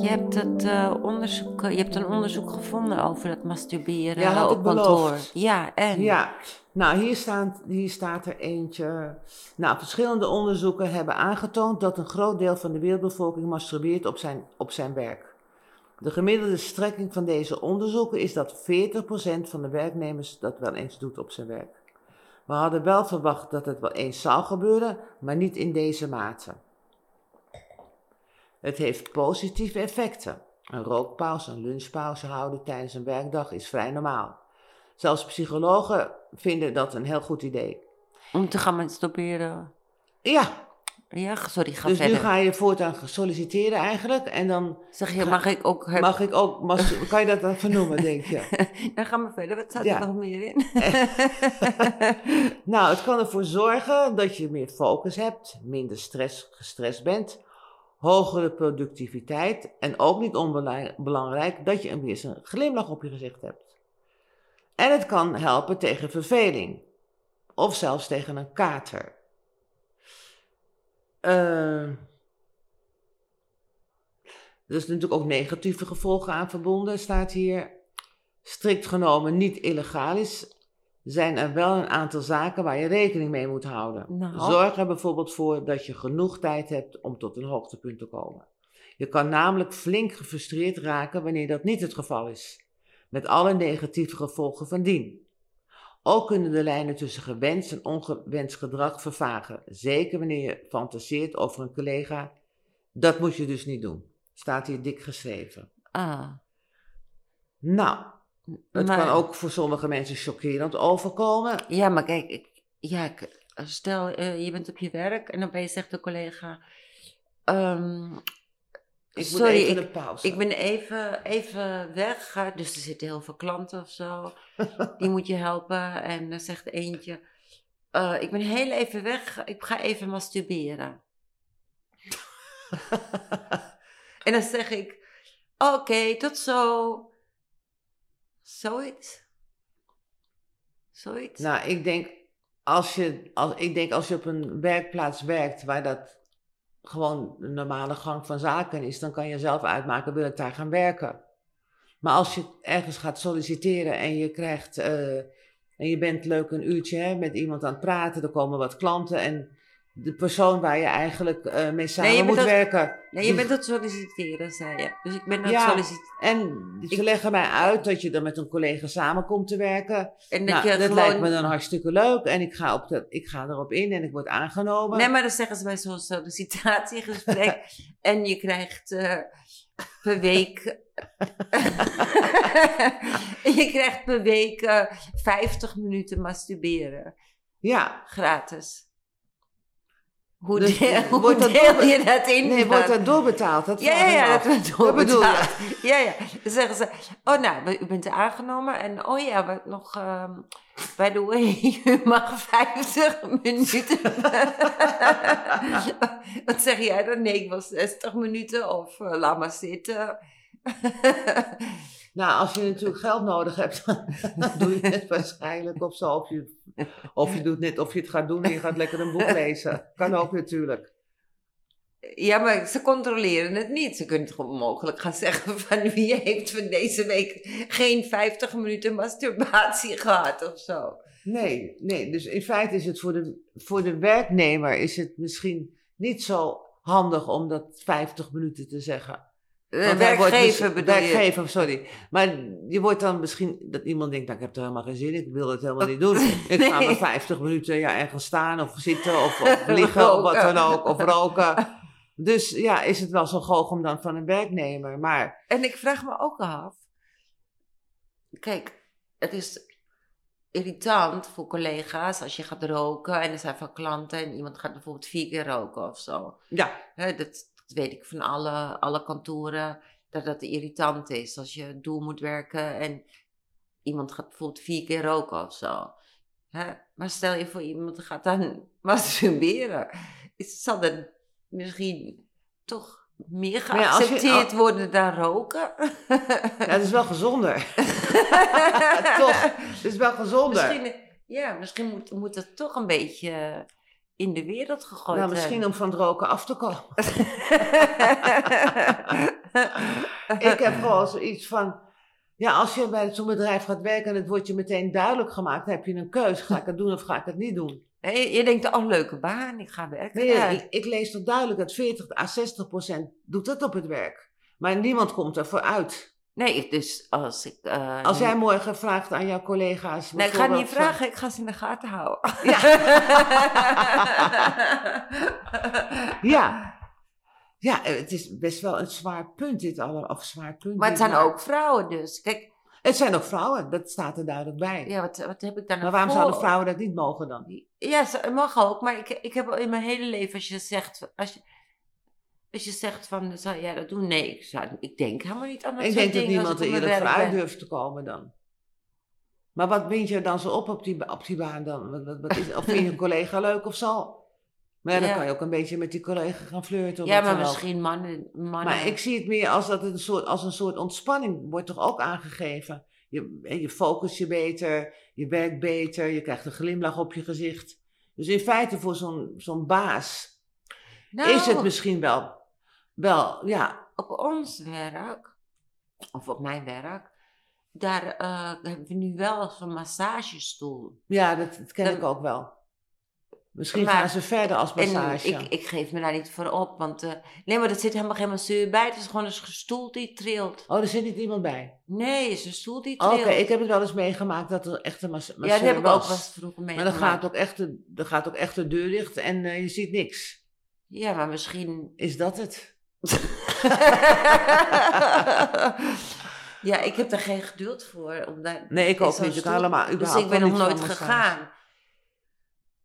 Je hebt, het, eh, onderzoek, je hebt een onderzoek gevonden over het masturberen Ja, op kantoor. Ja, en? Ja, nou hier staat, hier staat er eentje. Nou, verschillende onderzoeken hebben aangetoond dat een groot deel van de wereldbevolking masturbeert op zijn, op zijn werk. De gemiddelde strekking van deze onderzoeken is dat 40% van de werknemers dat wel eens doet op zijn werk. We hadden wel verwacht dat het wel eens zou gebeuren, maar niet in deze mate. Het heeft positieve effecten. Een rookpauze, een lunchpauze houden tijdens een werkdag is vrij normaal. Zelfs psychologen vinden dat een heel goed idee. Om te gaan masturberen. Ja, Ja, sorry, ga dus verder. nu ga je voortaan solliciteren eigenlijk. En dan Zeg je, mag ik ook... Heb... mag ik ook, mas- kan je dat dan vernoemen, denk je? Dan gaan we verder. Wat staat Ja. er nog meer in? Nou, het kan ervoor zorgen dat je meer focus hebt, minder stress, gestrest bent, hogere productiviteit en ook niet onbelangrijk dat je een een glimlach op je gezicht hebt. En het kan helpen tegen verveling of zelfs tegen een kater. Eh, er is natuurlijk ook negatieve gevolgen aan verbonden, staat hier. Strikt genomen niet illegaal is, zijn er wel een aantal zaken waar je rekening mee moet houden. Nou. Zorg er bijvoorbeeld voor dat je genoeg tijd hebt om tot een hoogtepunt te komen. Je kan namelijk flink gefrustreerd raken wanneer dat niet het geval is, met alle negatieve gevolgen van dien. Ook kunnen de lijnen tussen gewenst en ongewenst gedrag vervagen, zeker wanneer je fantaseert over een collega. Dat moet je dus niet doen. Staat hier dik geschreven. Ah. Nou, het Maar- kan ook voor sommige mensen chockerend overkomen. Ja, maar kijk, ik, ja, ik- stel eh, je bent op je werk en dan ben je zegt de collega... ehm, Ik sorry, moet even ik, een pauze. ik ben even, even weg, dus er zitten heel veel klanten of zo. Die moet je helpen en dan zegt eentje... eh, ik ben heel even weg, ik ga even masturberen. En dan zeg ik, oké, tot zo. Zoiets. Zoiets. Nou, ik denk als je, als, ik denk als je op een werkplaats werkt waar dat gewoon de normale gang van zaken is, dan kan je zelf uitmaken, wil ik daar gaan werken. Maar als je ergens gaat solliciteren en je krijgt, eh, en je bent leuk een uurtje hè, met iemand aan het praten, er komen wat klanten en de persoon waar je eigenlijk eh, mee samen moet dat- werken. nee, je bent aan het solliciteren, zei je. Dus ik ben aan het Ja. solliciteren. En ze Ik- leggen mij uit dat je dan met een collega samen komt te werken. En dat Nou, je dat gewoon... lijkt me dan hartstikke leuk en ik ga, op de, ik ga erop in en ik word aangenomen. Nee, maar dan zeggen ze bij zo'n sollicitatiegesprek. en je krijgt eh, per week... je krijgt per week eh, 50 minuten masturberen. Ja, Gratis. Hoe, Dus deel, hoe wordt dat deel je dat in? nee, wordt dat doorbetaald? Dat Ja, ja, dat wordt Dat bedoel je? doorbetaald. Ja, ja. Dan zeggen ze, oh nou, u bent aangenomen en oh ja, wat nog, ehm by the way, u mag 50 minuten. wat zeg jij dan? Nee, ik wil 60 minuten of eh, laat maar zitten. Nou, als je natuurlijk geld nodig hebt, dan doe je het waarschijnlijk of zo. Of je, of je doet net of je het gaat doen en je gaat lekker een boek lezen. Kan ook natuurlijk. ja, maar ze controleren het niet. Ze kunnen toch mogelijk gaan zeggen van wie heeft van deze week geen 50 minuten masturbatie gehad of zo. Nee, nee, dus in feite is het voor de, voor de werknemer is het misschien niet zo handig om dat 50 minuten te zeggen. Want wordt werkgever bedoel? Werkgever, sorry. Maar je wordt dan misschien, dat iemand denkt, nou, ik heb er helemaal geen zin in, ik wil het helemaal niet doen. Ik ga maar 50 minuten ja, ergens staan of zitten of, of liggen of wat dan ook, of roken. Dus ja, is het wel zo goochem dan van een werknemer. Maar En ik vraag me ook af. Kijk, het is irritant voor collega's als je gaat roken en er zijn van klanten en iemand gaat bijvoorbeeld vier keer roken of zo. ja, Hè, dat, dat weet ik van alle, alle kantoren, dat dat irritant is als je doel moet werken en iemand gaat bijvoorbeeld vier keer roken of zo. Hè? Maar stel je voor iemand gaat dan masturberen. Is, zal dat misschien toch meer ja, geaccepteerd worden dan roken? ja, het is wel gezonder. Toch, het is wel gezonder. Misschien, ja, misschien moet, moet het toch een beetje in de wereld gegooid nou, misschien om van het roken af te komen. ik heb gewoon zoiets van. Ja, als je bij zo'n bedrijf gaat werken en het wordt je meteen duidelijk gemaakt, dan heb je een keuze. Ga ik het doen of ga ik het niet doen? Nee, je denkt, oh, leuke baan, ik ga werken. Nee, Ja. ik, ik lees toch duidelijk dat 40 à 60 procent doet dat op het werk. Maar niemand komt ervoor uit. Nee, dus als ik... eh, Als jij morgen vraagt aan jouw collega's. Nee, ik ga niet bijvoorbeeld vragen, ik ga ze in de gaten houden. van- Ja. Ja, eh, het is best wel een zwaar punt dit allemaal. Of zwaar punt. Maar het zijn ook vrouwen dus. Kijk, Het zijn ook vrouwen, dat staat er duidelijk bij. ja, wat, wat heb ik daar nou maar waarom voor? zouden vrouwen dat niet mogen dan? Ja, mag ook, maar ik, ik heb al in mijn hele leven, als je zegt, als je, als je zegt van, zou jij dat doen? Nee, ik, zou, ik denk helemaal niet aan dat Ik denk dat niemand er eerlijk vooruit durft te komen dan. Maar wat vind je dan zo op op die, op die baan dan? Wat, wat, wat is, of vind je een collega leuk of zo? Maar ja, dan Ja. kan je ook een beetje met die collega gaan flirten. of Ja, maar misschien mannen. mannen. Maar ik zie het meer als, dat een soort, als een soort ontspanning wordt toch ook aangegeven. Je, hè, je focust je beter, je werkt beter, je krijgt een glimlach op je gezicht. Dus in feite voor zo'n zo'n baas Nou, is het misschien wel, wel, ja, op ons werk, of op mijn werk, daar eh, hebben we nu wel zo'n massagestoel. ja dat, dat ken ik ook wel. Misschien Maar- gaan ze verder als En massage. ik, ik geef me daar niet voor op, want eh, nee, maar er zit helemaal geen masseur bij. Het is gewoon een stoel die trilt. Oh, er zit niet iemand bij. Nee, het is een stoel die Oké, trilt. ik heb het wel eens meegemaakt dat er echt een mas- masseur ja, dat heb ik was. ook wel eens vroeger Maar meegemaakt. dan gaat ook echt de, dan gaat ook echt de deur dicht en eh, je ziet niks. Ja, maar misschien... Is dat het? ja, ik heb daar geen geduld voor. Om daar Nee, ik ook niet. Ik helemaal, Dus ik ben nog nooit gegaan.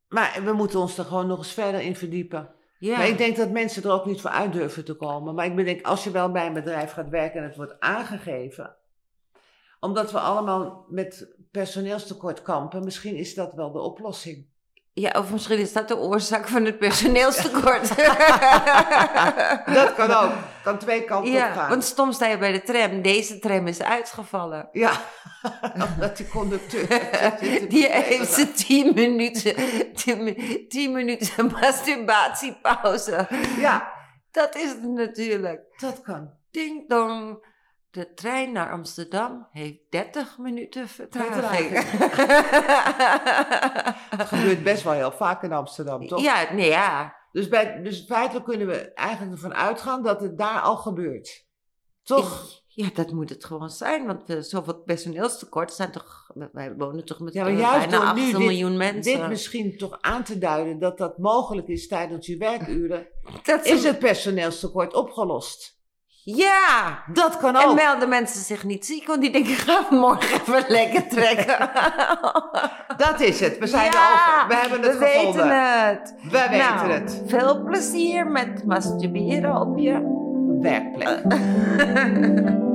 Maar we moeten ons er gewoon nog eens verder in verdiepen. Ja. Maar ik denk dat mensen er ook niet voor uit durven te komen. Maar ik bedenk, als je wel bij een bedrijf gaat werken en het wordt aangegeven, omdat we allemaal met personeelstekort kampen, misschien is dat wel de oplossing. Ja, of misschien is dat de oorzaak van het personeelstekort. Dat kan ook. Kan twee kanten op Ja, gaan. want stom sta je bij de tram. Deze tram is uitgevallen. Ja, omdat die conducteur. Die heeft ze tien minuten, tien, tien minuten masturbatiepauze. Ja, Dat is het natuurlijk. dat kan. Ding dong. De trein naar Amsterdam heeft 30 minuten vertraging. Het gebeurt best wel heel vaak in Amsterdam, toch? ja, nee, ja. Dus, bij, dus feitelijk kunnen we eigenlijk ervan uitgaan dat het daar al gebeurt. Toch? Ja, dat moet het gewoon zijn. Want we, zoveel personeelstekort zijn toch... Wij wonen toch met Ja, eh, juist bijna door 8 nu dit- miljoen mensen. Dit misschien toch aan te duiden dat dat mogelijk is tijdens je werkuren, Dat is het personeelstekort opgelost. Ja! Dat kan En ook. melden mensen zich niet ziek, want die denken, gaan we morgen even lekker trekken. Dat is het. We zijn ja, erover. We hebben het we gevonden. weten het. We weten Nou, het. Veel plezier met masturberen op je Werkplek.